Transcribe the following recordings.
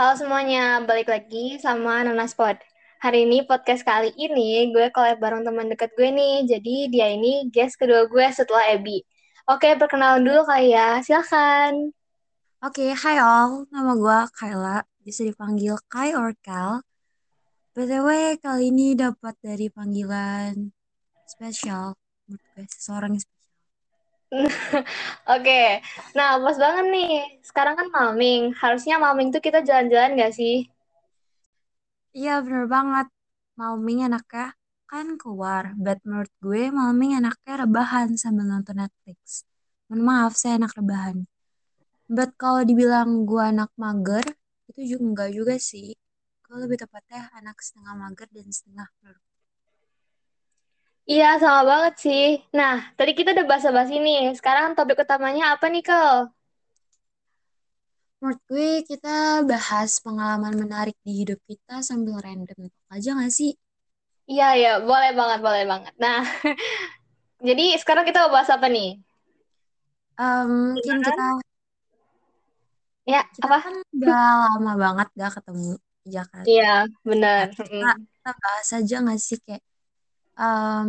Halo semuanya, balik lagi sama Nanas Pod. Hari ini podcast kali ini gue collab bareng teman dekat gue nih. Jadi dia ini guest kedua gue setelah Ebi. Oke, perkenalan dulu kali ya. Silahkan. Oke, hai all. Nama gue Kayla. Bisa dipanggil Kai or Kal. BTW, kali ini dapat dari panggilan spesial. Menurut gue, seseorang yang. Oke, nah pas banget nih. Sekarang kan malming. Harusnya malming tuh kita jalan-jalan gak sih? Iya, bener banget. Malming enaknya kan keluar. But menurut gue, malming enaknya rebahan sambil nonton Netflix. Mohon maaf, saya anak rebahan. But kalau dibilang gue anak mager, itu juga enggak juga sih. Gue lebih tepatnya anak setengah mager dan setengah nerd. Iya, sama banget sih. Nah, tadi kita udah bahasa-bahasa ini. Sekarang topik utamanya apa nih, Kel? Menurut gue kita bahas pengalaman menarik di hidup kita sambil random aja gak sih? Iya, iya, boleh banget, boleh banget. Nah, jadi sekarang kita mau bahas apa nih? Um, mungkin Gimana? kita Ya, kita apa? kan udah lama banget gak ketemu Jakarta. Iya, benar. Nah, kita, kita bahas aja gak sih kayak um,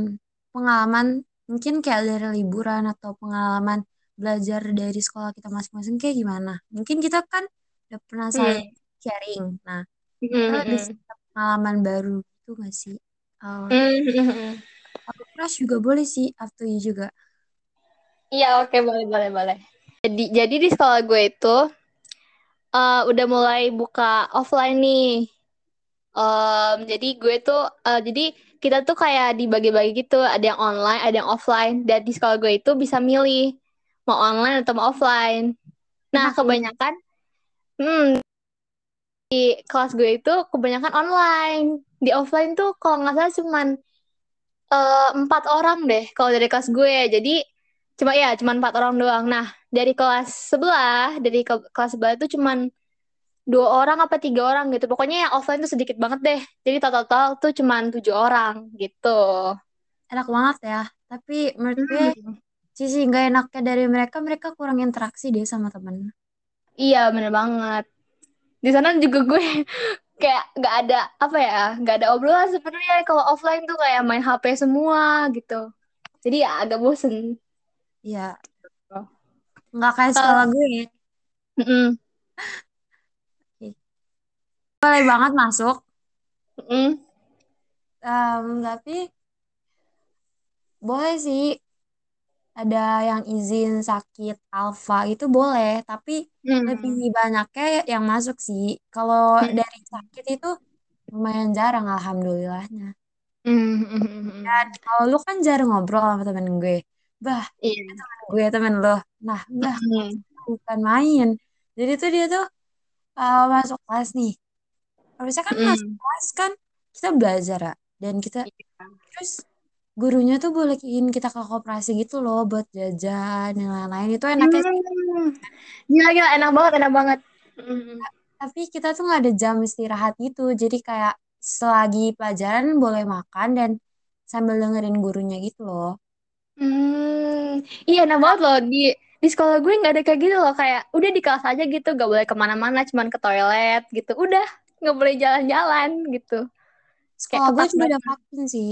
pengalaman mungkin kayak dari liburan atau pengalaman belajar dari sekolah kita masing-masing kayak gimana? Mungkin kita kan udah pernah saling Hmm. sharing. Nah, Hmm, kita hmm, hmm. pengalaman baru gitu gak sih? Hmm, hmm. aku crush juga boleh sih, to you juga. Iya, oke, boleh, boleh, boleh. Jadi, jadi di sekolah gue itu uh, udah mulai buka offline nih. Um, jadi gue tuh, uh, jadi kita tuh kayak dibagi-bagi gitu, ada yang online, ada yang offline. Dan di sekolah gue itu bisa milih mau online atau mau offline. Nah, ya. kebanyakan, hmm, di kelas gue itu kebanyakan online. Di offline tuh kalau nggak salah cuman eh, empat orang deh kalau dari kelas gue. Jadi cuma ya cuma empat orang doang. Nah, dari kelas sebelah, dari ke- kelas sebelah itu cuman dua orang apa tiga orang gitu. Pokoknya yang offline tuh sedikit banget deh. Jadi total-total tuh cuman tujuh orang gitu. Enak banget ya. Tapi menurut gue Hmm. sisi nggak enaknya dari mereka, mereka kurang interaksi deh sama temen. Iya, bener banget. Di sana juga gue kayak nggak ada apa ya, nggak ada obrolan sebenarnya kalau offline tuh kayak main HP semua gitu. Jadi ya agak bosen. Iya, Oh. nggak kayak Eh, sekolah gue. mm-mm, Boleh banget masuk. mm-mm. Em, tapi boleh sih ada yang izin sakit alfa itu boleh. Tapi lebih Hmm. banyaknya yang masuk sih. Kalau Hmm. dari sakit itu lumayan jarang, alhamdulillahnya. Hmm. Dan kalau lu kan jarang ngobrol sama temen gue. Bah, Iya. temen gue temen lo. Nah, bah, Hmm. bukan main. Jadi tuh dia tuh uh, masuk kelas nih. Harusnya kan masuk Hmm. kelas kan kita belajar ya. Dan kita Iya. terus gurunya tuh bolehin kita ke koperasi gitu loh buat jajan dan lain-lain. Itu enaknya. Hmm. Gila, gila, enak banget, enak banget. Hmm. Tapi kita tuh nggak ada jam istirahat gitu. Jadi kayak selagi pelajaran boleh makan dan sambil dengerin gurunya gitu loh. Hmm. Iya, enak banget loh di di sekolah gue nggak ada kayak gitu loh kayak udah di kelas aja gitu gak boleh ke mana-mana cuman ke toilet gitu udah nggak boleh jalan-jalan gitu Sekolah gue juga ada banget vaksin sih.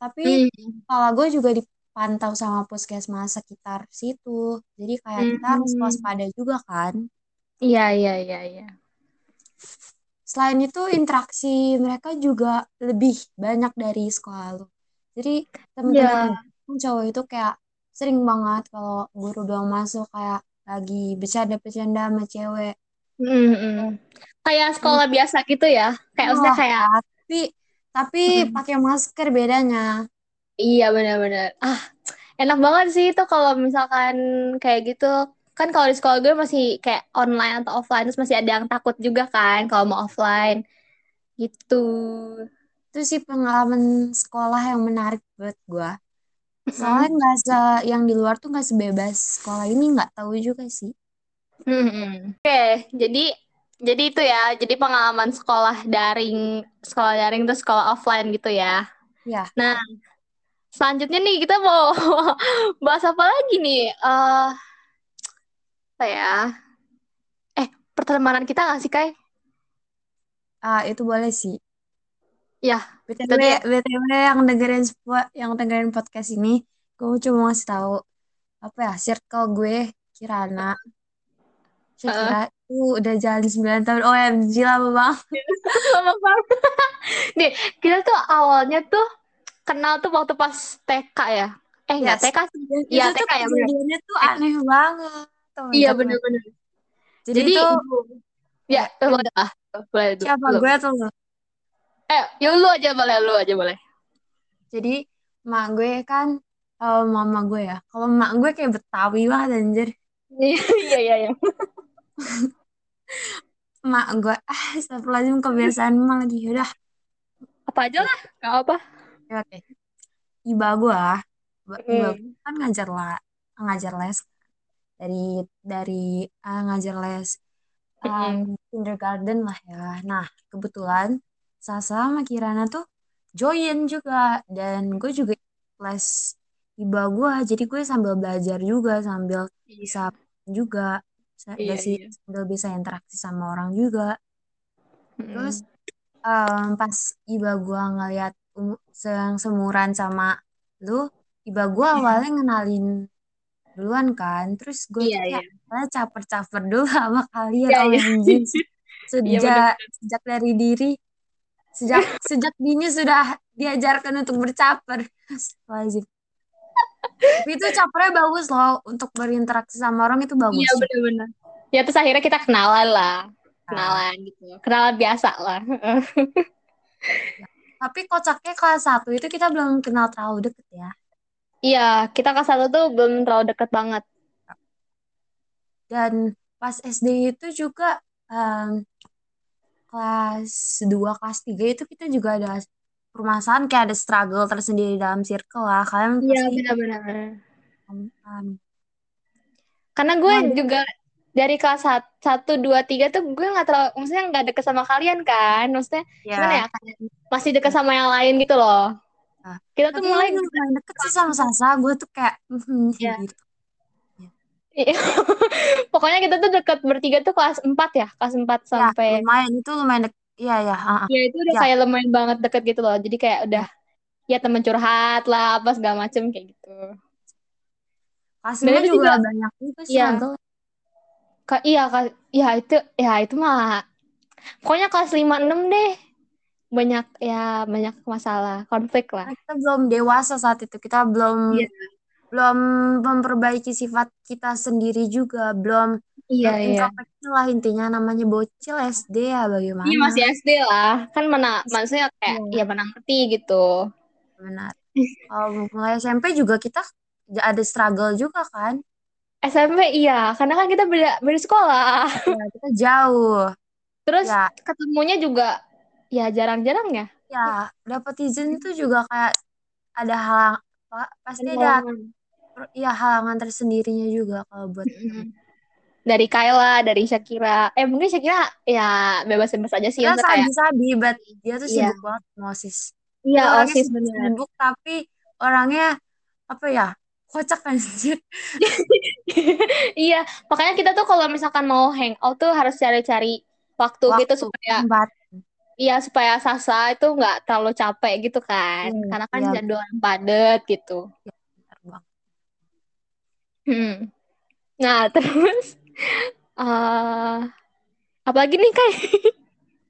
Tapi hmm. sekolah gue juga dipantau sama puskesmas sekitar situ. Jadi kayak kita harus Hmm. waspada juga kan. iya iya iya iya Selain itu interaksi mereka juga lebih banyak dari sekolah lu. Jadi Iya. gue cowok itu kayak sering banget kalau guru doang masuk kayak lagi bercanda-bercanda sama cewek. Hmm, hmm. kayak sekolah biasa gitu ya kayak maksudnya Wah, kayak tapi tapi hmm. pakai masker bedanya. iya benar-benar ah enak banget sih itu kalau misalkan kayak gitu kan kalau di sekolah gue masih kayak online atau offline terus masih ada yang takut juga kan kalau mau offline gitu Itu sih pengalaman sekolah yang menarik buat gue. Soalnya nggak se yang di luar tuh nggak sebebas sekolah ini nggak tahu juga sih. Mm-mm. Oke, jadi jadi itu ya, jadi pengalaman sekolah daring, sekolah daring terus sekolah offline gitu ya. Ya, Nah, selanjutnya nih kita mau bahas apa lagi nih? Eh, apa ya? Eh, pertemanan kita nggak sih, Kai? Ah, itu boleh sih. Ya, BTW, tadi BTW yang dengerin yang dengerin podcast ini, gue cuma ngasih tahu apa ya, circle gue Kirana, uh, Shakira itu udah jalan 9 tahun. OMG lama banget. lama banget. Nih, kita tuh awalnya tuh kenal tuh waktu pas TK ya. Eh, enggak Yes. TK sih. Iya, TK ya bener. kejadiannya tuh aneh banget. Iya, bener-bener. Jadi, Jadi, itu ya, eh, boleh lah. Boleh dulu. siapa Lu. gue atau lo? Eh, ya lu aja boleh, lu aja boleh. Jadi mak gue kan kalau mama gue ya, kalau mak gue kayak Betawi banget anjir. Iya, iya, iya. Mak gue ah astagfirullahaladzim kebiasaan mah lagi udah. Apa aja lah, gak apa. Ya, Oke. Iba gue, ba- iba Hmm. gue kan ngajar lah, ngajar les dari dari ah, ngajar les um, kindergarten lah ya. Nah kebetulan Sasa sama Kirana tuh join juga dan gue juga les iba gue, jadi gue sambil belajar juga sambil bisa Iya, juga bisa iya, bisa- iya. sambil bisa interaksi sama orang juga. Terus Mm-mm. em, pas iba gua ngeliat um, yang semuran sama lu, iba gua awalnya ngenalin duluan kan. Terus gue iya. kayak awalnya caper-caper dulu sama kalian. Iya. OMG. Iya, Sejak bener. sejak dari diri sejak sejak dini sudah diajarkan untuk bercaper. Astagfirullahaladzim. Tapi itu capernya bagus loh untuk berinteraksi sama orang itu bagus. Iya, bener-bener. Ya, terus akhirnya kita kenalan lah. Nah, Kenalan gitu. Kenalan biasa lah. tapi kocaknya kelas 1 itu kita belum kenal terlalu deket ya. Iya, kita kelas satu tuh belum terlalu deket banget. Dan pas SD itu juga em, kelas 2, kelas 3 itu kita juga ada permasalahan kayak ada struggle tersendiri dalam circle lah. Kalian Iya, pasti benar-benar. Karena gue Nah, juga dari kelas sat- satu, dua, tiga tuh gue nggak terlalu, maksudnya nggak deket sama kalian kan. Maksudnya gimana ya? ya. Masih deket sama yang lain gitu loh. Nah, Kita tuh mulai lu lumayan deket sih sama Sasa. Gue tuh kayak Iya. gitu. Iya. Pokoknya kita tuh deket bertiga tuh kelas 4 ya, kelas 4 Ya, sampai lumayan itu lumayan deket. Iya, ya. ah, ah. ya itu udah Ya, kayak lumayan banget deket gitu loh. Jadi kayak udah ya temen curhat lah apa segala macem kayak gitu. kelas Dan 5 itu juga juga banyak juga iya, struggle. Ka- iya, Kak. iya itu ya itu mah pokoknya kelas 5 6 deh. Banyak ya banyak masalah, konflik lah. Kita belum dewasa saat itu. Kita belum Iya, belum memperbaiki sifat kita sendiri juga, belum iya, belum iya. lah intinya namanya bocil SD ya Iya bagaimana? masih SD lah. Kan mana maksudnya kayak Iya, ya mana ngerti gitu. benar. Kalau mulai SMP juga kita ada struggle juga kan? SMP iya, karena kan kita beda beda sekolah. Ya, kita jauh. Terus Ya, ketemunya juga ya jarang-jarang ya. ya dapat izin itu juga kayak ada halang pa- Ada pasti ada halangan. ya halangan tersendirinya juga kalau buat. Dari Kayla, dari Shakira. Eh mungkin Shakira ya bebas-bebas aja sih. Kita Maksudnya kayak sabi-sabi, but dia tuh iya, sibuk banget sama OSIS. iya orangnya OSIS bener. sibuk tapi orangnya apa ya? Kocak anjir. Iya, makanya kita tuh kalau misalkan mau hangout tuh harus cari-cari waktu gitu supaya tempat. iya supaya Sasa itu nggak terlalu capek gitu kan. Iya, Karena kan iya, jadwal padet gitu. benar banget. Hmm. Nah, terus eh apa lagi nih kayak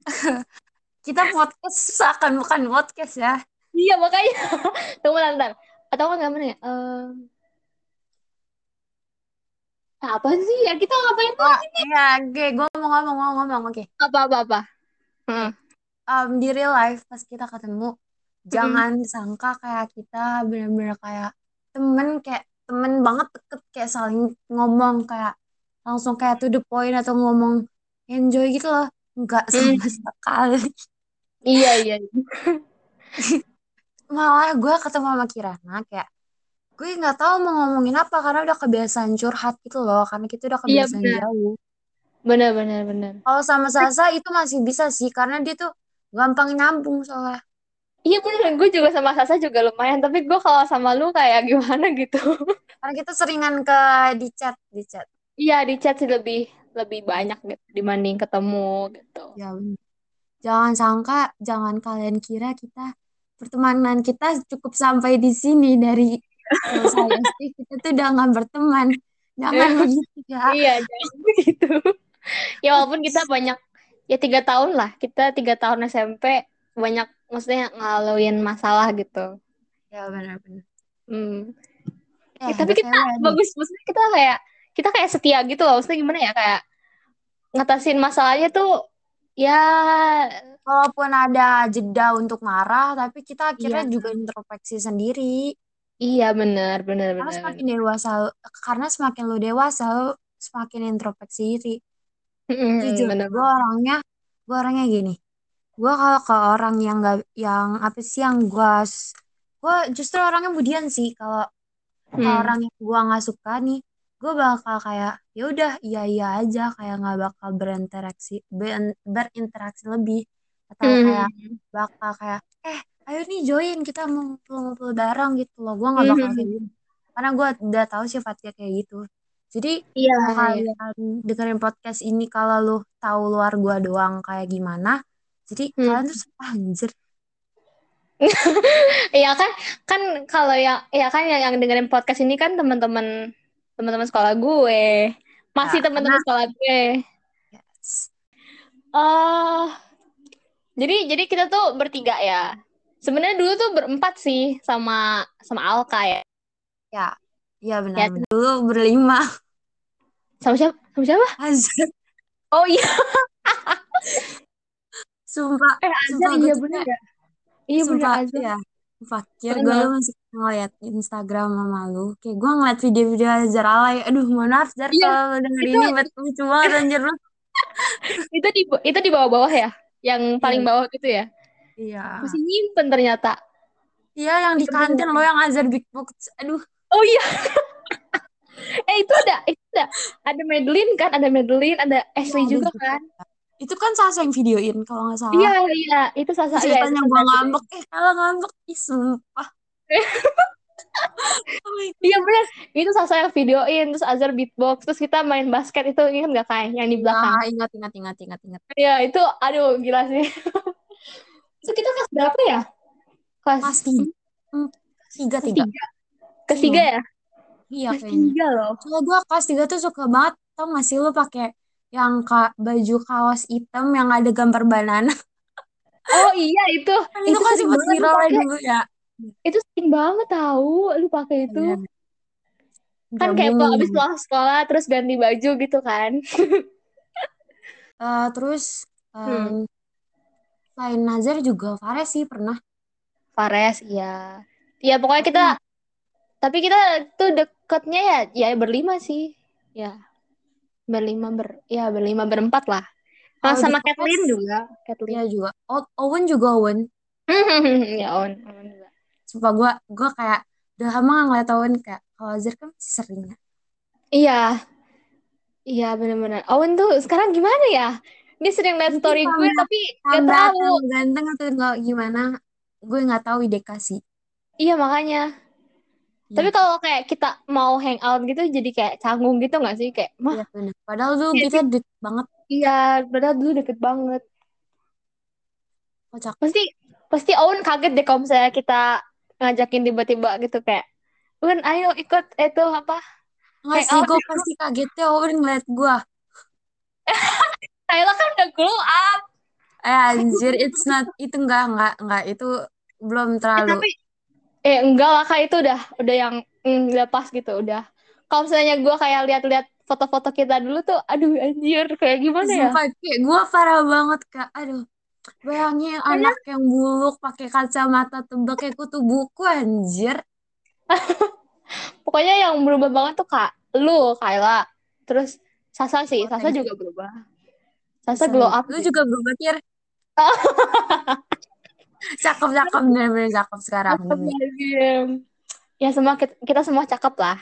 Kita podcast seakan bukan podcast ya. Iya makanya tunggu bentar. Atau nggak mana ya? Eh, apa sih ya kita ngapain tuh? Oh, iya, oke, gue mau ngomong, mau ngomong, oke. Apa apa apa? Hmm. Um, di real life pas kita ketemu, Mm-mm. jangan sangka kayak kita bener-bener kayak temen, kayak temen banget deket, kayak saling ngomong kayak langsung kayak to the point atau ngomong enjoy gitu loh. Enggak Hmm. sama sekali. Iya iya. Malah gue ketemu sama Kirana kayak gue nggak tahu mau ngomongin apa karena udah kebiasaan curhat gitu loh karena kita udah Iya kebiasaan benar. jauh. Benar benar benar. Kalau sama Sasa itu masih bisa sih karena dia tuh gampang nyambung soalnya. Iya benar. Gue juga sama Sasa juga lumayan. Tapi gue kalau sama lu kayak gimana gitu. Karena kita seringan ke di chat, di chat. Iya di chat sih lebih lebih banyak gitu dibanding ketemu gitu. Ya, jangan sangka, jangan kalian kira kita pertemanan kita cukup sampai di sini dari selesai SD kita tuh udah nggak berteman. Jangan begitu ya. Iya, jangan begitu. ya walaupun kita banyak ya tiga tahun lah, kita tiga tahun SMP banyak maksudnya ngalamin masalah gitu. Ya benar-benar. Hmm. Eh, Ya, tapi kita bagus, maksudnya kita kayak kita kayak setia gitu loh. Maksudnya gimana ya kayak ngatasin masalahnya tuh ya Walaupun ada jeda untuk marah, tapi kita akhirnya Iya. juga introspeksi sendiri. iya bener bener Karena semakin dewasa, karena semakin lu dewasa, lu semakin introspeksi diri. Mm, Jujur, bener. gue orangnya, gue orangnya gini. Gue kalau ke orang yang gak, yang apa sih yang gue, gue justru orangnya budian sih. Kalau ke Hmm. orang yang gue nggak suka nih, gue bakal kayak ya udah iya iya aja, kayak nggak bakal berinteraksi, ber- berinteraksi lebih, atau Hmm. kayak bakal kayak eh ayo nih join kita mau ngumpul-ngumpul bareng gitu loh. Gue nggak bakal Hmm. kayak gitu, karena gue udah tahu sifatnya kayak gitu. Jadi Iya, kalau iya. kalian dengerin podcast ini kalau lu tahu luar gua doang kayak gimana, jadi Hmm. kalian tuh anjir. Iya kan kan kalau yang ya kan yang, yang dengerin podcast ini kan teman-teman teman-teman sekolah gue. Masih Ya, teman-teman sekolah gue. Yes. Eh jadi jadi kita tuh bertiga ya. Sebenarnya dulu tuh berempat sih sama sama Alka ya. Ya, iya Ya, benar. benar. Dulu berlima. Sama siapa? Sama siapa? Azhar. Oh iya, Sumpah, eh Azhar iya kayak, ya. Iya sumpah, Azhar. ya. Fakir gue masih ngeliat Instagram sama lu. Kayak gue ngeliat video-video Azhar alay. Aduh, mohon maaf Zar Iya, kalau lu denger itu ini bet lucu banget anjir lu. itu di itu di bawah-bawah ya. Yang paling Iya. bawah gitu ya. Iya. Masih nyimpen ternyata. Iya, yang di kantin lo yang Azhar Big Box. Aduh, Oh iya. eh itu ada itu ada ada Madeline kan, ada Madeline, ada Ashley ada juga juga. kan. itu kan Sasa yang videoin kalau nggak salah. Iya, iya, itu Sasa ya, itu ceritanya Sasa gue ngambek, eh kalah ngambek, ih sumpah. Oh. Iya bener, itu Sasa yang videoin, terus Azhar beatbox, terus kita main basket itu ingat nggak kayak yang di belakang? Nah, ingat, ingat, ingat, ingat, ingat. Iya itu, aduh gila sih. itu kita kelas berapa ya? Kelas Kelas tiga, hmm, tiga, tiga. tiga, kelas tiga ya? Iya Kelas kayaknya. tiga loh. Soalnya gue kelas tiga tuh suka banget, tau gak sih lu pakai yang ka, baju kaos hitam yang ada gambar banana. Oh iya itu, itu itu kan sempat viral dulu ya. Itu sering banget tahu, lu pakai itu. Bener. Kan kayak Gabungin. abis pulang sekolah terus ganti baju gitu kan. Eh, terus Hmm. em, selain Nazar juga Fares sih pernah. Fares, iya. Ya pokoknya kita, Tapi tapi kita tuh deketnya ya, ya berlima sih. Ya, berlima ber, ya berlima berempat lah. Nah, kalau di sama Kathleen juga, Kathleen. ya juga. Owen juga Owen. ya on juga. Sumpah gue gue kayak udah lama gak ngeliat Owen kayak kalau Azhar kan masih sering ya. Iya, iya benar-benar. Owen tuh sekarang gimana ya? Dia sering liat story gue tambah tapi gak tahu. ganteng atau nggak gimana gue nggak tahu ide kasih. Iya makanya. Tapi Iya, kalau kayak kita mau hangout gitu jadi kayak canggung gitu gak sih? Kayak, mah, iya benar. Padahal dulu kita deket banget iya, padahal dulu deket banget. kocak. Pasti, pasti Owen kaget deh kalau misalnya kita ngajakin tiba-tiba gitu kayak, Owen ayo ikut itu apa? Nggak sih gue pasti kagetnya Owen ngeliat gue. Kayla kan udah glow up. Eh anjir it's not itu enggak enggak enggak itu belum Eh, terlalu. tapi, eh enggak lah kak itu udah, udah yang, mm, udah pas gitu, udah. Kalau misalnya gue kayak lihat-lihat foto-foto kita dulu tuh, aduh anjir, kayak gimana ya? Sumpah kayak gue parah banget kak. Aduh. Bayangin anak yang buluk pakai kacamata tebal kayak kutu buku anjir. Pokoknya yang berubah banget tuh kak, lu, Kayla. Terus Sasa sih, Oh, Sasa juga berubah. Sasa glow nih. up Lu juga berubah Kir. Cakep cakep bener-bener cakep sekarang Cakep lagi. Ya semua kita, kita semua cakep lah.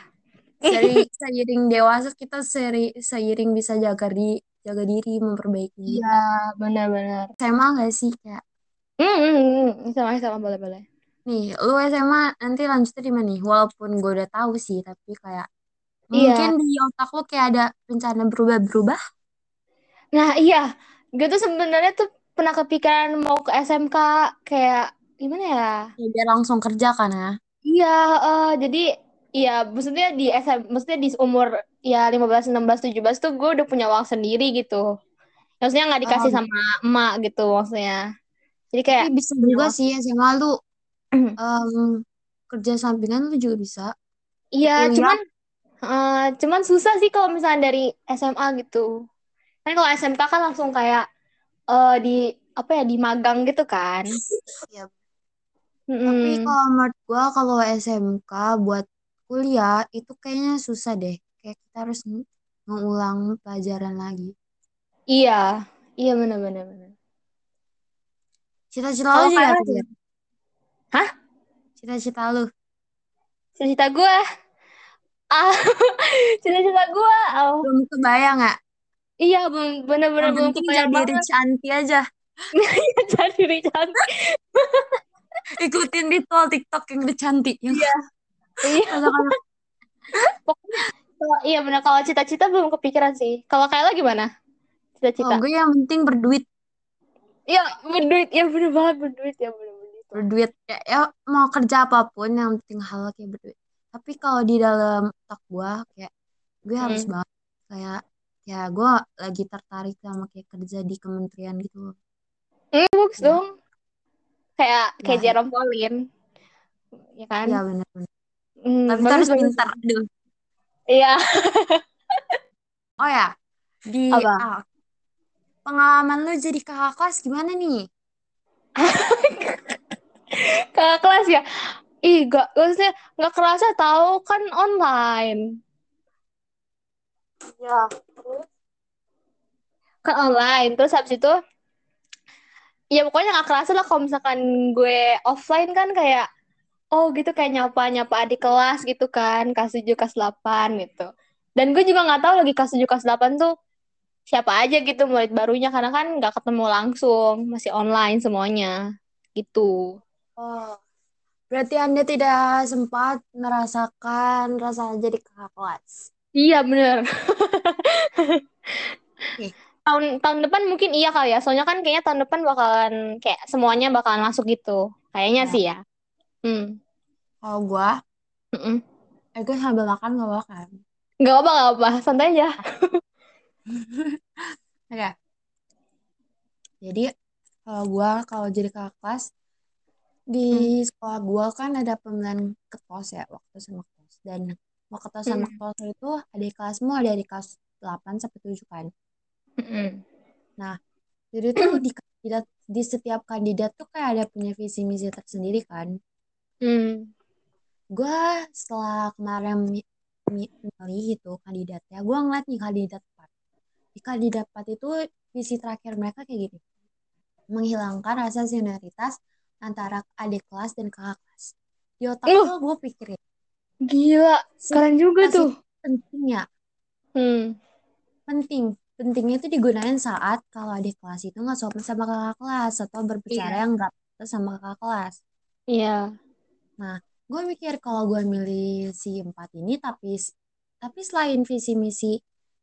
Seiring dewasa kita seri, seiring bisa jaga di jaga diri memperbaiki. Iya, benar-benar. SMA gak sih kayak Hmm, hmm, hmm. sama sama boleh boleh. nih lu SMA nanti lanjutnya di mana nih? Walaupun gue udah tahu sih tapi kayak Iya. mungkin di otak lu kayak ada rencana berubah-berubah. Nah iya, gue tuh sebenarnya tuh pernah kepikiran mau ke SMK kayak gimana ya? Ya, biar langsung kerja kan ya. Iya, eh, jadi iya maksudnya di SM, maksudnya di umur ya 15, 16, 17 tuh gue udah punya uang sendiri gitu. Maksudnya nggak dikasih Oh, sama emak gitu maksudnya. Jadi tapi kayak bisa punya juga uang. sih SMA lu em, kerja sampingan lu juga bisa. Iya, cuman eh, cuman susah sih kalau misalnya dari SMA gitu. Kan kalau SMK kan langsung kayak eh, di apa ya di magang gitu kan. ya. Tapi Mm-mm. kalau menurut gua kalau SMK buat kuliah itu kayaknya susah deh. Kayak kita harus ng- ngulang pelajaran lagi. Iya, iya benar-benar. benar. Cita-cita lu apa sih? Hah? Cita-cita lu? Cita-cita gue? Ah, cita-cita gue. Oh, Belum kebayang nggak? iya ben- bener-bener Yang belum kebayang jadi banget. Rich Anti aja. Jadi Rich cantik. Ikutin ritual TikTok yang Rich Anti. Yang Iya, iya. Pokoknya, kalau, iya benar. Kalau cita-cita belum kepikiran sih. Kalau Kayla gimana? Oh, Cita-cita? gue yang penting berduit. Iya, berduit. Ya bener banget berduit. Ya itu. Berduit. Ya, ya mau kerja apa pun yang penting hal kayak berduit. Tapi kalau di dalam otak gue kayak gue harus Hmm. banget kayak ya gue lagi tertarik sama kayak kerja di kementerian gitu. Hmm, bagus Ya, dong. Kayak kayak ya, Jerome Pauline, ya kan? ya benar-benar. Hmm, Tapi bagus harus bagus. pintar. Aduh. Iya. Oh ya, di Apa? ah, pengalaman lu jadi kakak kelas gimana nih? Kakak kelas ya? Ih, gak, maksudnya gak kerasa tahu kan online. Ya. Kan online. Terus habis itu, ya pokoknya gak kerasa lah kalau misalkan gue offline kan kayak, oh gitu kayak nyapa-nyapa adik kelas gitu kan, kelas 7, kelas 8 gitu. Dan gue juga gak tahu lagi kelas 7, kelas 8 tuh siapa aja gitu murid barunya, karena kan gak ketemu langsung, masih online semuanya. Gitu. Oh, berarti Anda tidak sempat merasakan rasa jadi kakak kelas. Iya bener. Tahun tahun depan mungkin iya kali ya. Soalnya kan kayaknya tahun depan bakalan kayak semuanya bakalan masuk gitu. Kayaknya Ya. sih ya. Hmm. Kalau gua, Mm-mm. eh gue sambil makan gak makan. Nggak apa nggak apa, santai aja. Oke. Jadi kalau gua kalau jadi kakak kelas di Hmm. sekolah gua kan ada pemilihan ketos ya waktu sama ketos dan waktu ketos sama Hmm. ketos itu ada kelasmu ada di kelas 8 sampai 7 kan. Mm-mm. Nah, jadi tuh di kandidat di setiap kandidat tuh kayak ada punya visi misi tersendiri kan. Hmm. gue setelah kemarin mi- mi- milih itu kandidatnya gue ngeliat nih kandidat 4 di kandidat 4 itu visi terakhir mereka kayak gini menghilangkan rasa senioritas antara adik kelas dan kakak kelas di otak Uh, gue gue pikirin gila, keren juga tuh. itu penting ya Hmm. penting pentingnya itu digunakan saat kalau adik kelas itu nggak sopan sama kakak kelas atau berbicara Iya. yang nggak sama kakak kelas Iya. Nah, gue mikir kalau gue milih si empat ini, tapi tapi selain visi misi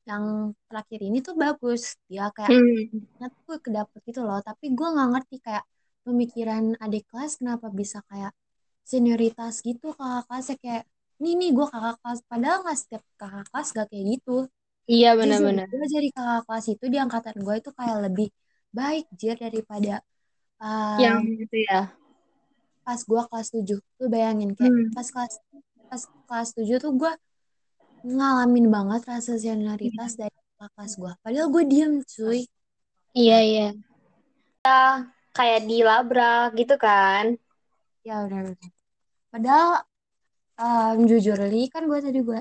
yang terakhir ini tuh bagus, dia kayak Hmm. gue kedapet gitu loh. Tapi gue nggak ngerti kayak pemikiran adik kelas kenapa bisa kayak senioritas gitu kakak kelasnya kayak nih nih gue kakak kelas padahal nggak setiap kakak kelas gak kayak gitu. Iya benar-benar. gue jadi kakak kelas itu di angkatan gue itu kayak lebih baik jir daripada Yang um, gitu ya. Pas gue kelas 7 lu bayangin kayak Hmm. pas kelas pas kelas 7 tuh gue ngalamin banget rasa senioritas dari kakak kelas gue padahal gue diem cuy Iya iya. Kayak di labrak gitu kan. ya udah udah padahal um, jujur li kan gue tadi gue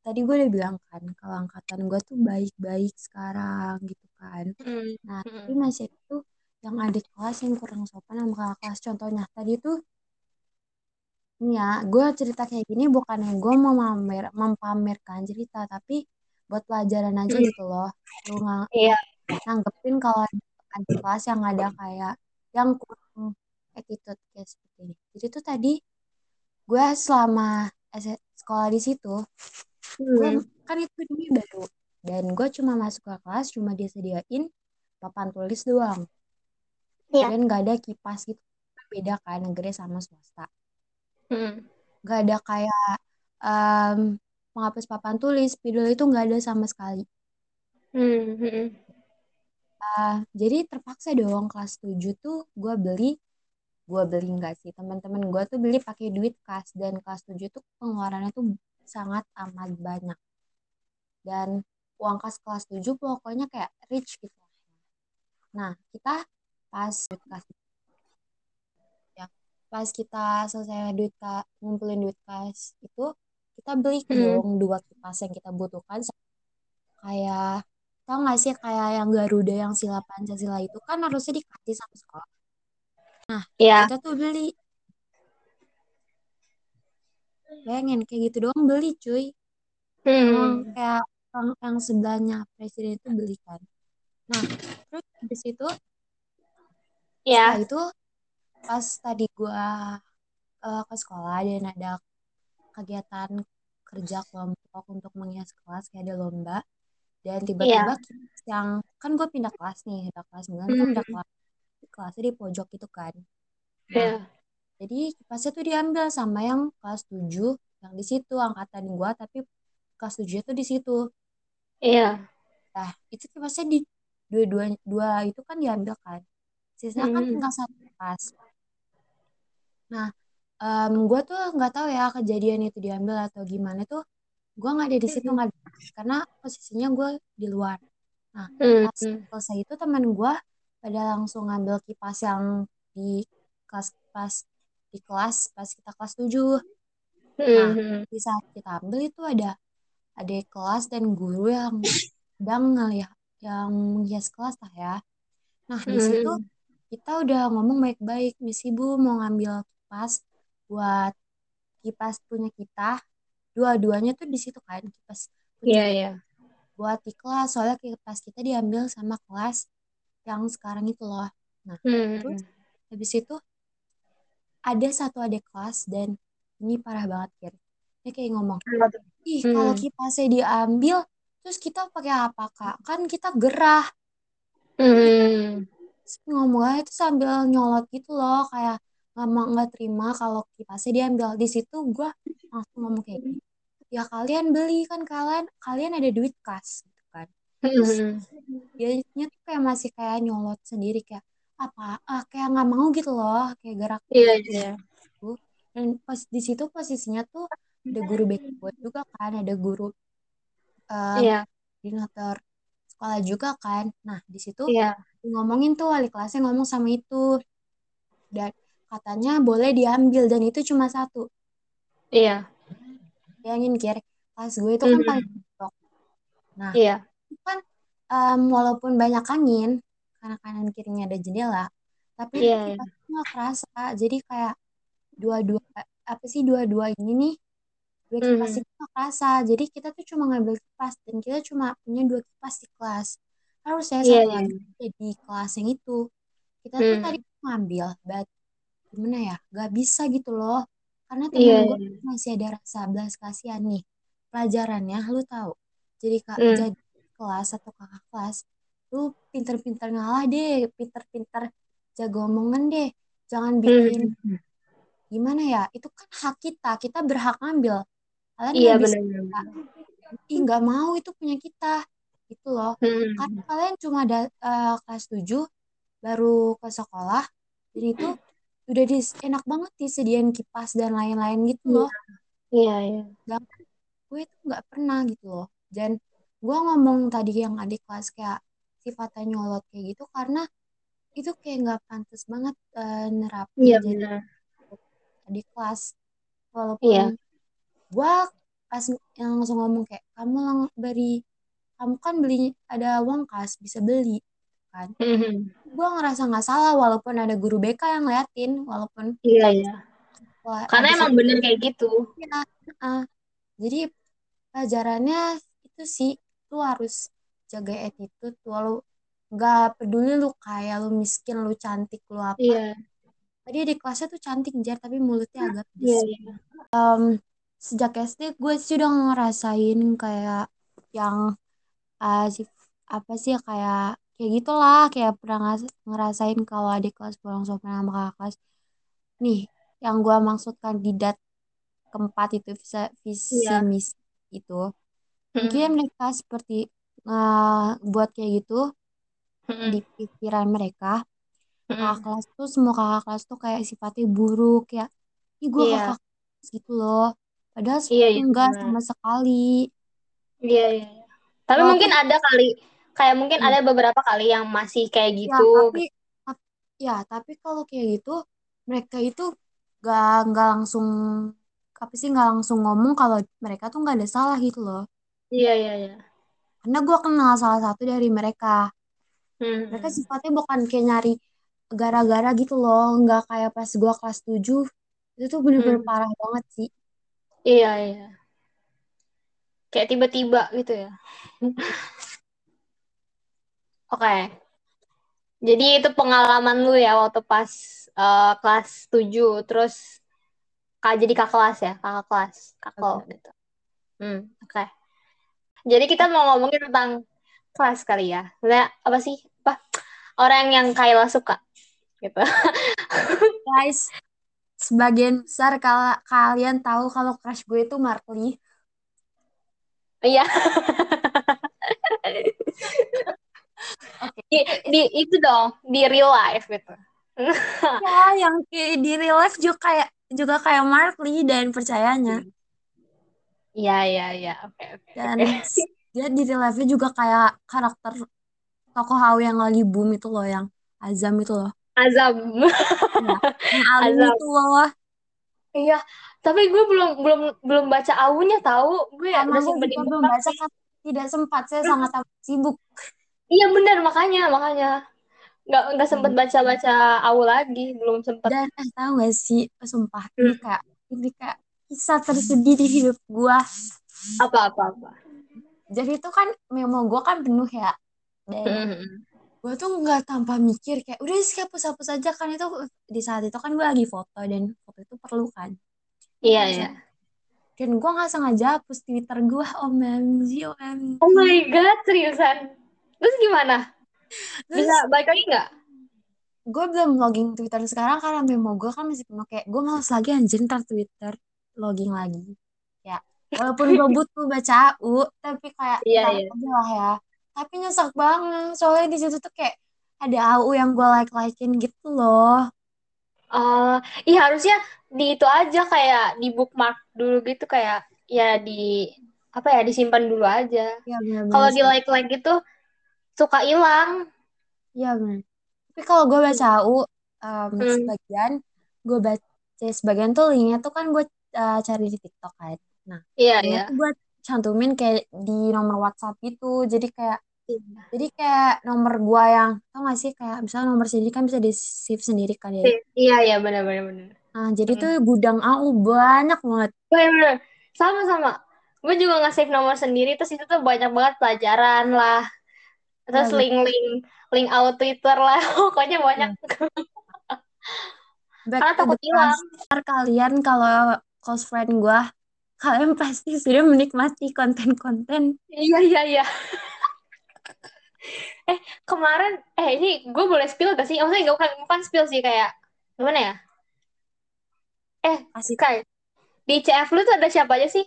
tadi gue udah bilang kan kalau angkatan gue tuh baik-baik sekarang gitu kan Hmm. nah tapi Hmm. masih itu yang adik kelas yang kurang sopan sama kakak kelas contohnya tadi tuh ya, gue cerita kayak gini bukannya gue mau mamer, mempamerkan cerita, tapi buat pelajaran aja Hmm. gitu loh. Lu nggak Iya. nanggepin kalau ada kelas yang ada kayak yang kurang attitude kayak seperti ini. Jadi tuh tadi gue selama S- sekolah di situ, gue Hmm. kan itu ini baru dan gue cuma masuk ke kelas cuma dia sediain papan tulis doang. Iya. dan nggak ada kipas gitu beda kan negeri sama swasta Hmm. nggak ada kayak em, penghapus papan tulis spidol itu nggak ada sama sekali Hmm. Ah, jadi terpaksa dong kelas 7 tuh gue beli gue beli nggak sih teman-teman gue tuh beli pakai duit kas dan kelas 7 tuh pengeluarannya tuh sangat amat banyak dan uang kas kelas 7 pokoknya kayak rich gitu nah kita pas duit kas ya pas kita selesai duit kas ngumpulin duit kas itu kita beli Hmm. dong dua kipas yang kita butuhkan kayak tau gak sih kayak yang Garuda yang sila Pancasila itu kan harusnya dikasih sama sekolah nah Iya. kita tuh beli bayangin kayak gitu doang beli cuy emang Hmm. kayak yang, yang sebelahnya presiden itu beli kan nah terus habis itu setelah Iya. itu pas tadi gua eh, ke sekolah dan ada kegiatan kerja kelompok untuk menghias kelas kayak ada lomba dan tiba-tiba kipas yang kan gue pindah kelas nih pindah kelas 9 kan Hmm. pindah kelas kelasnya di pojok itu kan nah Iya. jadi kipasnya tuh diambil sama yang kelas 7 yang di situ angkatan gua tapi kelas 7 itu di situ Iya. nah itu kipasnya di dua-dua dua itu kan diambil kan sisanya kan Hmm. tinggal satu kipas nah em, gua tuh nggak tahu ya kejadian itu diambil atau gimana tuh gua nggak ada di situ nggak ada- karena posisinya gue di luar. Nah pas selesai itu teman gua pada langsung ngambil kipas yang di kelas pas di kelas pas kita kelas 7 nah di saat kita ambil itu ada adik kelas dan guru yang sedang ngeliat yang menghias kelas lah ya. Nah di situ Hmm. Kita udah ngomong baik-baik Miss Ibu mau ngambil kipas buat kipas punya kita dua-duanya tuh di situ kan kipas punya Iya. kita Iya. buat di kelas soalnya kipas kita diambil sama kelas yang sekarang itu loh nah terus Hmm. habis itu ada satu adik kelas dan ini parah banget Kir dia kayak ngomong ih Hmm. kalau kipasnya diambil terus kita pakai apa kak kan kita gerah Hmm. Ngomong aja tuh sambil nyolot gitu loh kayak nggak mau nggak terima kalau kipasnya diambil di situ gue langsung ngomong kayak gini ya kalian beli kan kalian kalian ada duit kas gitu kan terus Hmm. dia tuh kayak masih kayak nyolot sendiri kayak apa ah, kayak nggak mau gitu loh kayak gerak Iya. gitu Iya. dan pas di situ posisinya tuh ada guru gue juga kan ada guru em, Iya. koordinator sekolah juga kan nah di situ Iya. ngomongin tuh wali kelasnya ngomong sama itu dan katanya boleh diambil dan itu cuma satu Iya. bayangin kira kelas gue itu kan paling Hmm. pojok nah Iya. itu kan em, walaupun banyak angin karena kanan kirinya ada jendela tapi itu Iya. Iya. nggak kerasa jadi kayak dua-dua apa sih dua-dua ini nih dua kipas Hmm. itu nggak kerasa jadi kita tuh cuma ngambil kipas dan kita cuma punya dua kipas di kelas harusnya Iya. satu Iya. lagi ada di kelas yang itu kita tuh tadi Hmm. ngambil but gimana ya gak bisa gitu loh karena Iya. temen gue Iya. masih ada rasa belas kasihan nih pelajarannya lu tahu jadi kak Hmm. jadi kelas atau kakak kelas lu pinter-pinter ngalah deh pinter-pinter jago omongan deh jangan bikin Hmm. gimana ya itu kan hak kita kita berhak ngambil kalian Iya bisa ih nggak mau itu punya kita gitu loh karena Hmm. kalian cuma ada eh, kelas 7 baru ke sekolah dan itu udah dis enak banget disediain kipas dan lain-lain gitu Iya. loh Iya. Iya. sedangkan gue itu nggak pernah gitu loh dan gue ngomong tadi yang adik kelas kayak sifatnya nyolot kayak gitu karena itu kayak nggak pantas banget eh, nerapin Iya jadi adik kelas Iya. walaupun gue pas yang langsung ngomong kayak kamu lang beri kamu kan beli ada uang kas bisa beli kan Hmm. gue ngerasa nggak salah walaupun ada guru BK yang ngeliatin walaupun Iya. Iya. wah, Karena emang bener kayak gitu. ya ah. jadi pelajarannya itu sih lu harus jaga attitude walau nggak peduli lu kaya lu miskin lu cantik lu apa Iya. tadi di kelasnya tuh cantik jar tapi mulutnya agak Iya. pedes Iya. Sejak SD gue sih udah ngerasain kayak yang sif- apa sih kayak kayak gitulah kayak pernah ngerasain kalau adik kelas pulang sopan sama kakak kelas nih yang gua maksud kandidat keempat itu visa visi Iya. misi itu mungkin Mm-mm. mereka seperti eh, buat kayak gitu Mm-mm. di pikiran mereka kakak Mm-mm. kelas tuh semua kakak kelas tuh kayak sifatnya buruk ya ini gue Iya. kakak gitu loh padahal Iya, sebenarnya iya, enggak benar. sama sekali Iya, iya. iya. Tapi mungkin ada kali, kayak mungkin hmm, ada beberapa kali yang masih kayak ya gitu. tapi tap- ya tapi kalau kayak gitu mereka itu gak nggak langsung apa sih nggak langsung ngomong kalau mereka tuh nggak ada salah gitu loh Iya, iya, iya. karena gue kenal salah satu dari mereka mereka Hmm. sifatnya bukan kayak nyari gara-gara gitu loh nggak kayak pas gue kelas 7 itu tuh bener-bener Hmm. parah banget sih Iya, iya. Kayak tiba-tiba gitu ya. Oke. Jadi itu pengalaman lu ya waktu pas eh, kelas 7 terus kak jadi kakak kelas ya, kakak kelas, kakak gitu. Hmm, oke. Jadi kita mau ngomongin tentang kelas kali ya. Sebenarnya apa sih? Apa? Orang yang Kayla suka gitu. Guys, sebagian besar kalau kalian tahu kalau crush gue itu Markley. Iya, Oke, di, itu di itu dong, di real life gitu. ya yang kayak di real life juga kayak juga kayak Markley dan percayanya. Iya, iya, iya. Oke, oke, Dan oke. s- dia di real life-nya juga kayak karakter tokoh AW yang lagi boom itu loh, yang Azam itu loh. Azam. Ya, Azam. itu loh. Iya, tapi gue belum belum belum baca awunya tahu. Gue ya gue juga belum baca kan tidak sempat, saya sangat sibuk. Iya benar makanya makanya nggak nggak sempet baca baca awu lagi, belum sempet. Dan eh tahu gak sih, sumpah ini Hmm. kayak ini kayak kisah tersedih di hidup gua. Apa apa apa. Jadi itu kan memo gua kan penuh ya. Dan Hmm. Gua tuh nggak tanpa mikir kayak udah sih hapus-hapus aja kan itu di saat itu kan gua lagi foto dan foto itu perlu kan. Iya iya. Dan gua nggak sengaja hapus Twitter gua OMG OMG. Oh my god, seriusan. Terus gimana? Terus Bisa balik lagi nggak? gue belum login Twitter sekarang karena memo gue kan masih penuh kayak gue males lagi anjir ntar Twitter login lagi ya walaupun gue butuh baca AU tapi kayak Iya iya. aja lah ya tapi nyesek banget soalnya di situ tuh kayak ada AU yang gue like likein gitu loh Oh, iya harusnya di itu aja kayak di bookmark dulu gitu kayak ya di apa ya disimpan dulu aja. ya Kalau di like like gitu suka hilang. ya benar tapi kalau gue baca AU um, Hmm. sebagian gue baca sebagian tuh linknya tuh kan gue uh, cari di TikTok kan nah Iya iya. gue cantumin kayak di nomor WhatsApp gitu jadi kayak Jadi kayak nomor gua yang tau gak sih kayak misalnya nomor sendiri kan bisa di save sendiri kan ya. Iya iya benar benar benar. Nah, jadi Hmm. tuh gudang AU banyak banget. Bener, bener. Sama sama. Gue juga nge-save nomor sendiri terus itu tuh banyak banget pelajaran lah. Ya, Terus bener. link-link link out Twitter lah. Pokoknya banyak. Back Karena takut hilang. Kalian kalau close friend gua, kalian pasti sudah menikmati konten-konten. Iya iya iya. eh kemarin eh ini gue boleh spill gak sih? Maksudnya gak bukan, bukan spill sih kayak gimana ya? Eh Asik. Sky di CF lu tuh ada siapa aja sih?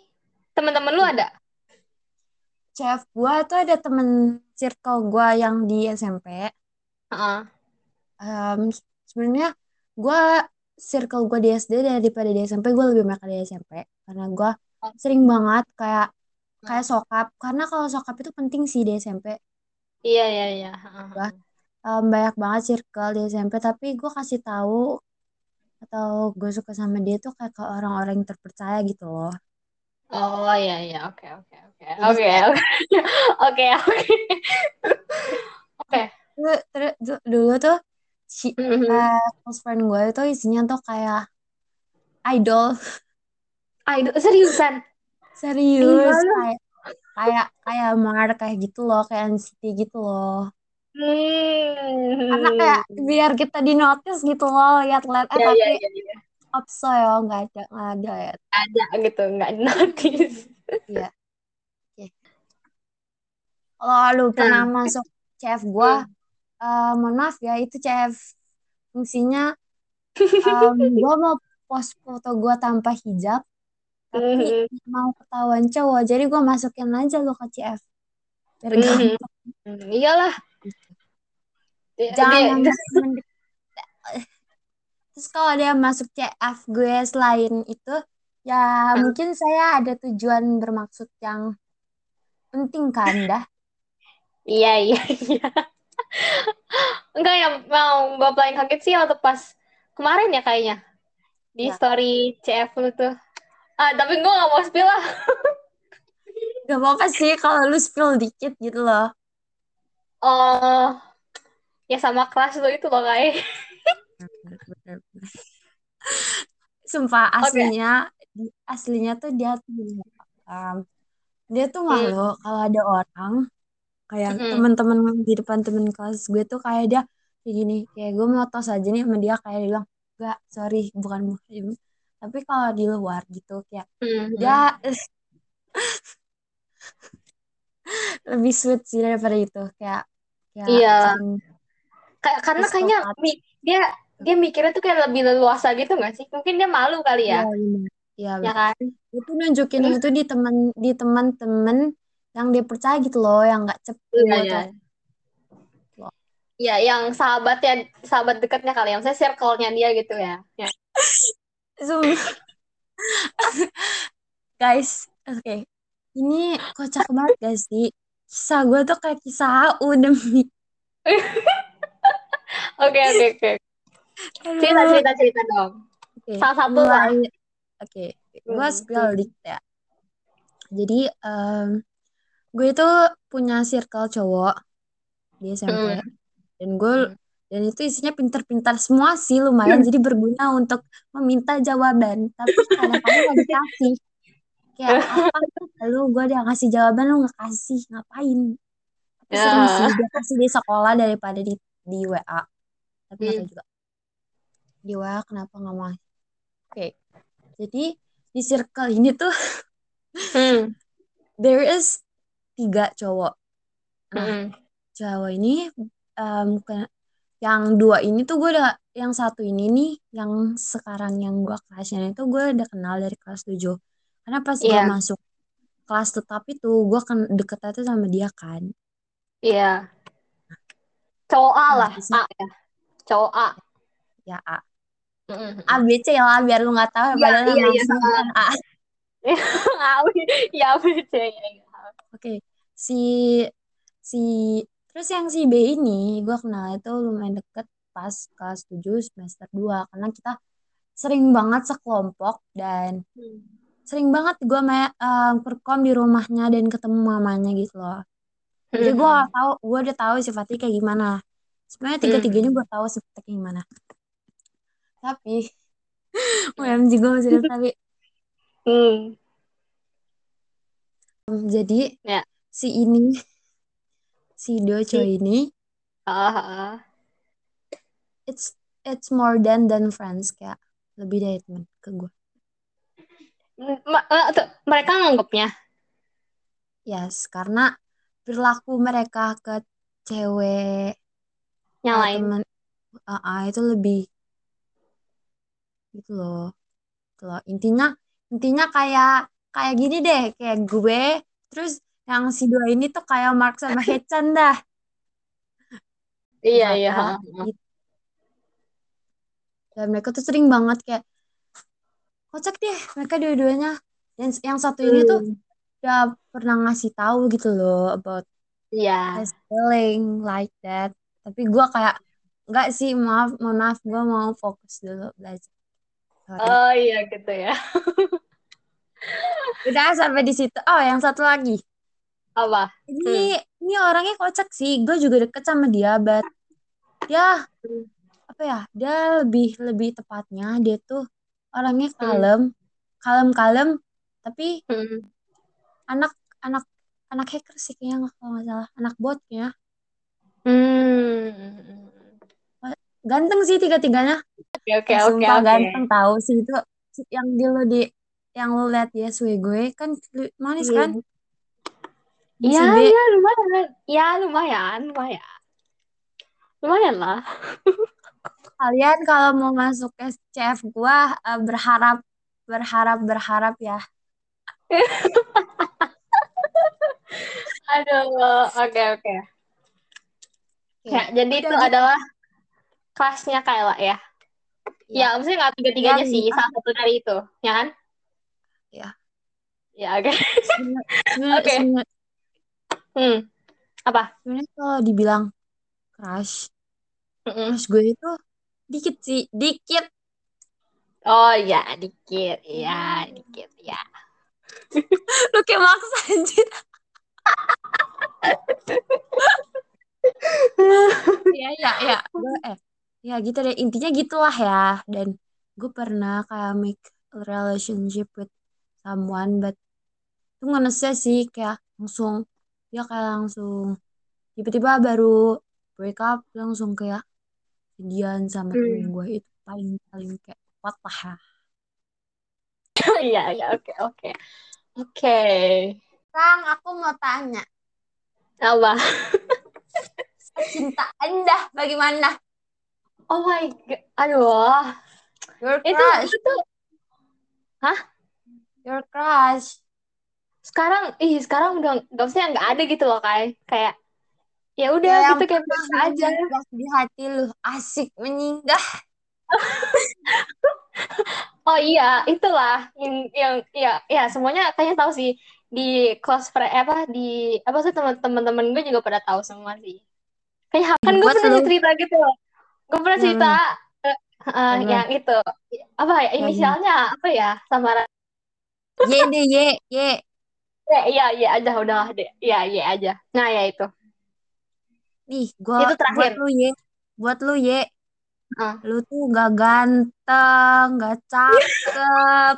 Teman-teman lu ada? Chef gua tuh ada temen circle gua yang di SMP. Heeh. Em, sebenarnya gua circle gua di SD daripada di SMP gua lebih banyak di SMP karena gua sering banget kayak kayak sokap. Karena kalau sokap itu penting sih di SMP Iya iya iya. Heeh. Gua, em, banyak banget circle di SMP tapi gue kasih tahu atau gue suka sama dia tuh kayak ke orang-orang yang terpercaya gitu loh. Oh iya iya. Oke oke oke. Oke oke. Oke oke. Dulu tuh si eh, close friend gue itu isinya tuh kayak idol. Idol seriusan? Serius lu. kayak kayak kayak Mar kayak gitu loh kayak NCT gitu loh. Hmm. karena kayak biar kita di notice gitu loh lihat-lihat eh ya tapi ya ya. Ya opso ya nggak ada nggak ada ya. Ada gitu nggak notice. Kalau lu pernah masuk CF gue Hmm. Eh, mohon maaf ya itu CF fungsinya um, gue mau post foto gue tanpa hijab tapi Mhm. mau ketahuan cowok jadi gue masukin aja lo ke CF biar Mhm. gampang Hmm, Iyalah. Jangan terus kalau dia masuk CF gue selain itu ya Hmm. mungkin saya ada tujuan bermaksud yang penting kan dah Iya, iya, iya. Enggak yang mau gue paling kaget sih waktu pas kemarin ya kayaknya. Di Ya. story CF lu tuh. Ah, tapi gue gak mau spill lah. gak apa-apa sih kalau lu spill dikit gitu loh Oh, ya sama kelas lu itu loh kayak. Sumpah aslinya di- aslinya tuh dia tuh um, dia tuh Hmm. malu kalau ada orang kayak Mm-mm. teman-teman di depan temen kelas gue tuh kayak dia kayak gini kayak gue mau tos aja nih sama dia kayak dia bilang enggak sorry bukan muhrim tapi kalau di luar gitu kayak Mhm. dia lebih sweet sih daripada itu kayak kayak Iya. sering Kayak karena kayaknya dia dia mikirnya tuh kayak lebih leluasa gitu gak sih? Mungkin dia malu kali Iya ya. benar iya Ya benar kan? itu nunjukin Terus itu di teman di teman-teman yang dia percaya gitu loh yang nggak cepu iya, iya. Ya, yang sahabatnya, sahabat dekatnya kali ya. Maksudnya circle-nya dia gitu ya. Ya. Zoom. guys oke ini kocak banget guys sih kisah gue tuh kayak kisah AU demi Oke, oke, oke. Cerita, cerita, cerita dong. Oke, Salah satu lah. oke gue Hmm, spill dikit ya jadi em, gue itu punya circle cowok di SMP Hmm, dan gue hmm. dan itu isinya pintar-pintar semua sih lumayan. Jadi berguna untuk meminta jawaban. Tapi kadang-kadang nggak dikasih kayak apa lu? Gue udah ngasih jawaban lu nggak kasih ngapain tapi sering Ya. sih dia kasih di sekolah daripada di di WA tapi tahu juga. Di WA kenapa nggak mau? Oke. Jadi di circle ini tuh Hmm, there is tiga cowok nah hmm. cowok ini ke- yang dua ini tuh gue udah yang satu ini nih yang sekarang yang gue kelasnya itu gue udah kenal dari kelas 7 karena pas gue Iya, masuk kelas tetap itu gue kan deket tuh sama dia kan iya. Cowok A nah lah, A ya. Cowok A. ya A Hmm, A B C lah biar lu nggak tahu Iya, padahal iya, iya. aslinya bukan A A, ya, BC. Ya, ya. Oke si si terus yang si B ini gue kenal itu lumayan deket pas kelas 7 semester 2 karena kita sering banget sekelompok dan Hmm. sering banget gue me eh, perkom di rumahnya dan ketemu mamanya gitu loh. Jadi gue Hmm, tahu, gue udah tahu sifatnya kayak gimana. Sebenarnya hmm. tiga-tiganya gue tahu sifatnya kayak gimana. Tapi. OMG gue masih ada tapi Hmm. Jadi Ya. si ini, si dua Si ini, ah, ah. it's it's more than than friends kayak lebih dari teman ke gue. Ma- mereka nganggapnya. Yes, karena perilaku mereka ke cewek Yang lain. temen ah, ah, itu lebih gitu loh. Gitu loh. Intinya intinya kayak kayak gini deh, kayak gue terus yang si dua ini tuh kayak Mark sama Hechan dah. Iya, iya. Ibaratnya ah, ah. gitu. Dan mereka tuh sering banget kayak kocak deh mereka dua-duanya. Dan yang satu ini tuh Hmm. udah pernah ngasih tahu gitu loh about Iya. his feeling like that. Tapi gue kayak enggak sih maaf mohon maaf gue mau fokus dulu belajar. Sorry. Oh iya gitu ya. Udah sampai di situ. Oh, yang satu lagi. Apa? Hmm. Ini ini orangnya kocak sih. Gue juga deket sama dia, but Hmm. apa ya? Dia lebih lebih tepatnya dia tuh orangnya Hmm. kalem, kalem-kalem, tapi Hmm. anak anak anak hacker sih kayaknya kalau nggak salah, anak botnya. Hmm. Ganteng sih tiga-tiganya. Oke oke Eh, oke ganteng tahu sih itu yang di lo di yang lo lihat di SW gue kan manis kan? Iya si B iya lumayan. Ya lumayan lumayan. lumayan lah Kalian kalau mau masuk SCF gua eh, berharap berharap berharap ya. aduh oke oke ya jadi Udah itu gitu. adalah kelasnya Kayla ya ya maksudnya nggak tiga-tiganya Yang sih nikah. salah satu dari itu ya kan Ya. ya oke sebenar- Oke. sebenar- hmm apa Sebenarnya kalau dibilang crush, Mm-mm. crush gue itu dikit sih, dikit. oh ya dikit ya dikit ya Lu kayak maksa anjir. Iya, iya, iya. Gue, eh, ya gitu deh. Intinya gitulah ya. Dan gue pernah kayak make relationship with someone, but itu ngenesnya sih kayak langsung, dia kayak langsung, tiba-tiba baru break up, langsung kayak jadian sama Hmm. temen gue itu paling paling kayak what lah. Ya. iya iya oke oke. Oke. Kang, aku mau tanya, apa? Cinta Anda bagaimana? oh my god aduh. Your itu crush, itu your crush. sekarang ih sekarang udah nggak usah nggak ada gitu loh kayak kayak ya udah Ya, gitu kayak biasa aja di hati lu, asik menyinggah. oh iya itulah yang yang ya ya semuanya kayaknya tahu sih di close friend apa di apa sih teman-teman gue juga pada tahu semua sih kayak kan gue pernah lu. cerita gitu loh gue pernah cerita eh, eh, Bener. yang itu apa ya inisialnya apa ya samaran Y deh, Y, Y. ya iya iya aja udah deh ya iya aja nah ya itu Nih, gua Itu terakhir. buat lu, Y. Buat lu, Y. Ah. Lu tuh gak ganteng, gak cakep.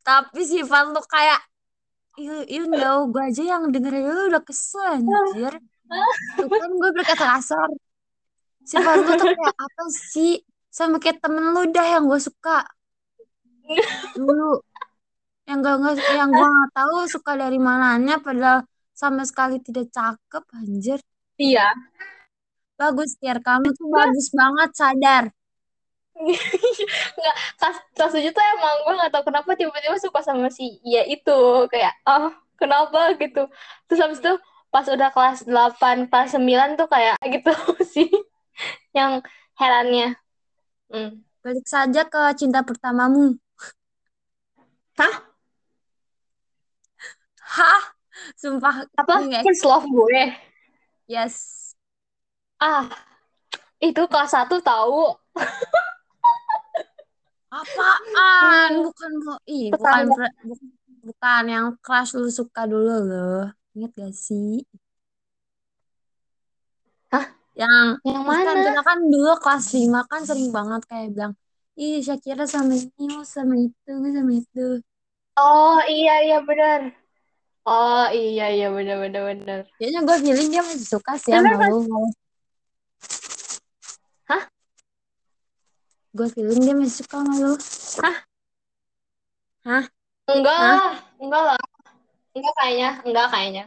Tapi sifat lu kayak you, you know, gue aja yang dengerin lu udah kesel anjir. Tuh kan gue berkata kasar. Sifat lu tuh kayak apa sih? Sama kayak temen lu dah yang gue suka. Dulu. Yang gak, gak- yang gue gak tahu suka dari mananya padahal sama sekali tidak cakep anjir. iya Bagus, Tiar. Kamu tuh bagus banget, sadar. nggak kelas kelas tujuh tuh emang gue nggak tahu kenapa tiba-tiba suka sama si Iya itu kayak oh kenapa gitu terus habis itu pas udah kelas 8 kelas 9 tuh kayak gitu sih yang herannya hmm. Balik saja ke cinta pertamamu. Hah? Hah? Sumpah. apa first love gue Yes. ah itu kelas satu tahu Apaan? Bukan mau ih, bukan bukan yang crush lu suka dulu loh. Ingat gak sih? Hah? Yang yang kan mana kita kan dulu kelas 5 kan sering banget kayak bilang, "Ih, Shakira sama ini, sama itu, sama itu." oh iya iya benar oh iya iya benar benar benar Kayaknya gue feeling dia masih suka sih sama lu. Hah? Gue feeling dia masih suka sama lu. enggak Hah? lah enggak lah enggak kayaknya enggak kayaknya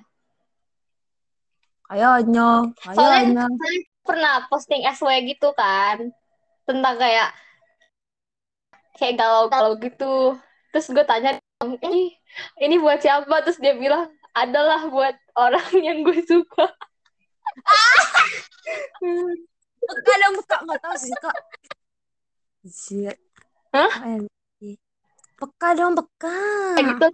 Kayaknya, Soalnya kayaknya. saya pernah posting SW gitu kan tentang kayak kayak galau-galau gitu. Terus gue tanya ini ini buat siapa? Terus dia bilang adalah buat orang yang gue suka. Peka dong, peka. Nggak tahu sih, Kak. Shit. Hah? Peka dong, peka. Gitu.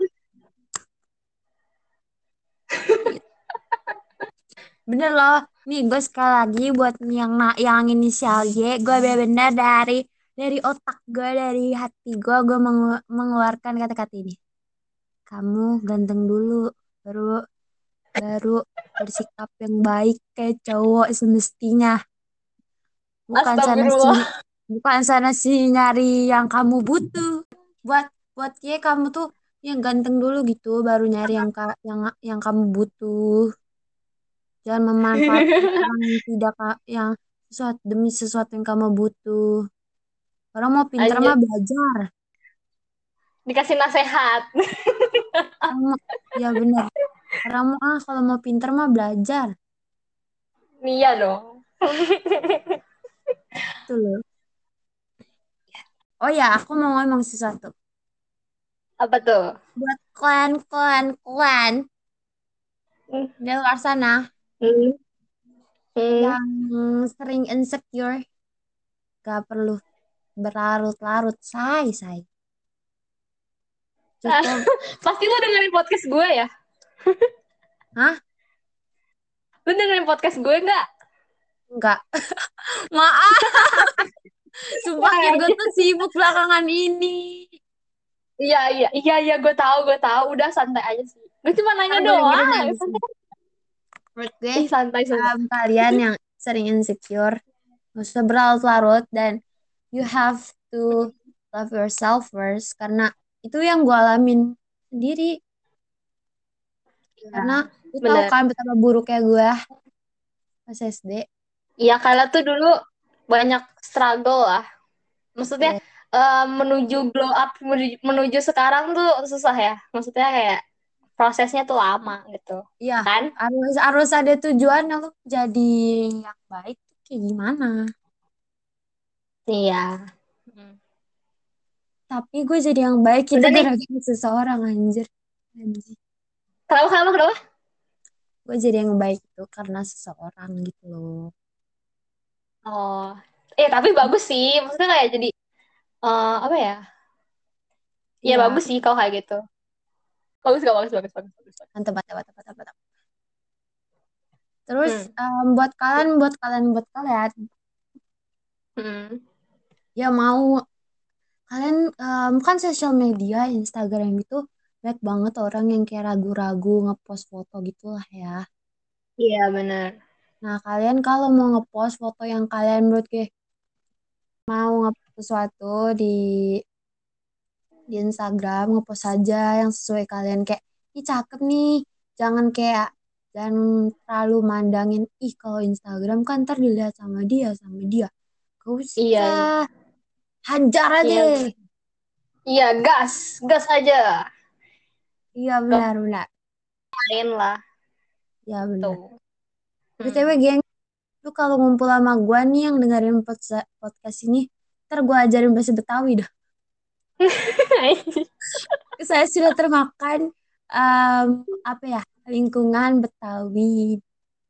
Bener loh. Nih, gue sekali lagi buat yang yang inisial Y, gue bener-bener dari dari otak gue, dari hati gue, gue mengu- mengeluarkan kata-kata ini. Kamu ganteng dulu, baru baru bersikap yang baik kayak cowok semestinya. Bukan sana si Astagfirullah. bukan sana si nyari yang kamu butuh. Buat buat Y kamu tuh yang ganteng dulu gitu, baru nyari yang ka- yang yang kamu butuh. Jangan memanfaatkan yang tidak yang sesuatu demi sesuatu yang kamu butuh. Orang mau pinter mah belajar. Dikasih nasehat. Ya bener. Orang mau ah kalau mau pinter mah belajar. Iya dong. Gitu loh. Oh ya, aku mau ngomong sesuatu. Apa tuh? Buat klan, klan, klan Hmm. di luar sana. Hmm. yang sering insecure, gak perlu berlarut-larut, say, say. Cukup, Pasti lu dengerin podcast gue ya? Hah? Lu dengerin podcast gue nggak? enggak. Maaf. Sumpah, Kir, gue tuh sibuk belakangan ini. Iya iya iya iya gue tahu gue tahu udah santai aja sih. Gue cuma nanya doang. Menurut gue, Ih, santai santai. um, kalian yang sering insecure, gak usah berlarut-larut dan you have to love yourself first karena itu yang gue alamin sendiri. Karena lu bener. kan betapa buruknya gue pas SD. Iya karena tuh dulu banyak struggle lah. Maksudnya eh, menuju glow up menuju, menuju sekarang tuh susah ya. Maksudnya kayak prosesnya tuh lama gitu Iya, kan? harus harus ada tujuan lu jadi yang baik tuh kayak gimana. Iya. Tapi gue jadi yang baik itu nih. gara-gara seseorang anjir. Anjir. Kenapa kenapa kenapa? Gue jadi yang baik itu karena seseorang gitu loh. Oh, eh tapi bagus sih. Maksudnya kayak jadi eh, apa ya? Ya Iya, bagus sih kalau kayak gitu. Bagus gak bagus bagus bagus bagus. bagus. mantap mantap mantap mantap mantap. Terus Hmm. em, buat kalian buat kalian buat kalian Hmm. Ya mau kalian em, kan sosial media Instagram itu banyak banget orang yang kayak ragu-ragu ngepost foto gitu lah ya. Iya benar. Nah kalian kalau mau ngepost foto yang kalian menurut kayak mau ngepost sesuatu di di Instagram ngepost aja yang sesuai kalian kayak ih cakep nih jangan kayak jangan terlalu mandangin ih kalau Instagram kan ntar dilihat sama dia sama dia gak usah iya. Hajar aja Iya. Iya, gas, gas aja. iya benar benar Main lah iya benar tuh. btw geng lu kalau ngumpul sama gua nih yang dengerin podca- podcast ini ntar gua ajarin bahasa Betawi dah saya sudah termakan em, apa ya lingkungan Betawi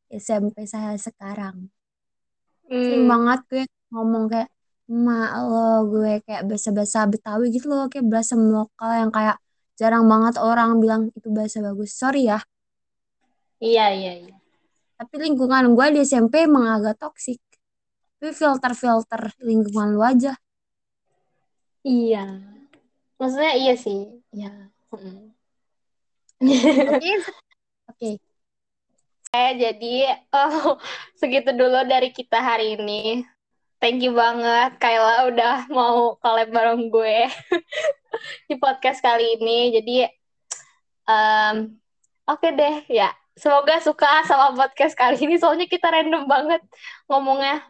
SMP saya sekarang sering Hmm. banget gue ngomong kayak ma lo gue kayak bahasa-bahasa Betawi gitu loh kayak bahasa lokal yang kayak jarang banget orang bilang itu bahasa bagus sorry ya Iya, iya, iya. tapi lingkungan gue di SMP emang agak toksik tapi filter-filter lingkungan lu aja Iya. Maksudnya iya sih. Iya. Hmm. oke oke Eh, jadi oh, segitu dulu dari kita hari ini. Thank you banget Kayla udah mau collab bareng gue di podcast kali ini. Jadi em, oke deh ya. Semoga suka sama podcast kali ini soalnya kita random banget ngomongnya.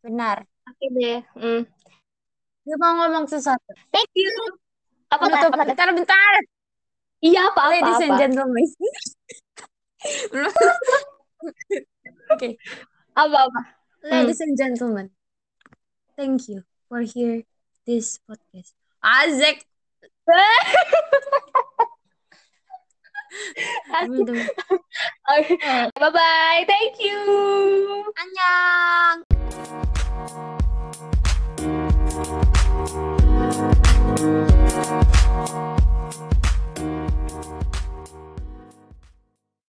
benar Oke deh. Hmm. gue mau ngomong sesuatu Thank you. Apa tuh? Apa bentar bentar Iya apa apa ladies and apa. gentlemen oke Apa apa. Ladies and gentlemen, thank you for hear this podcast. Azek. Oke. Bye bye. Thank you. Annyeong.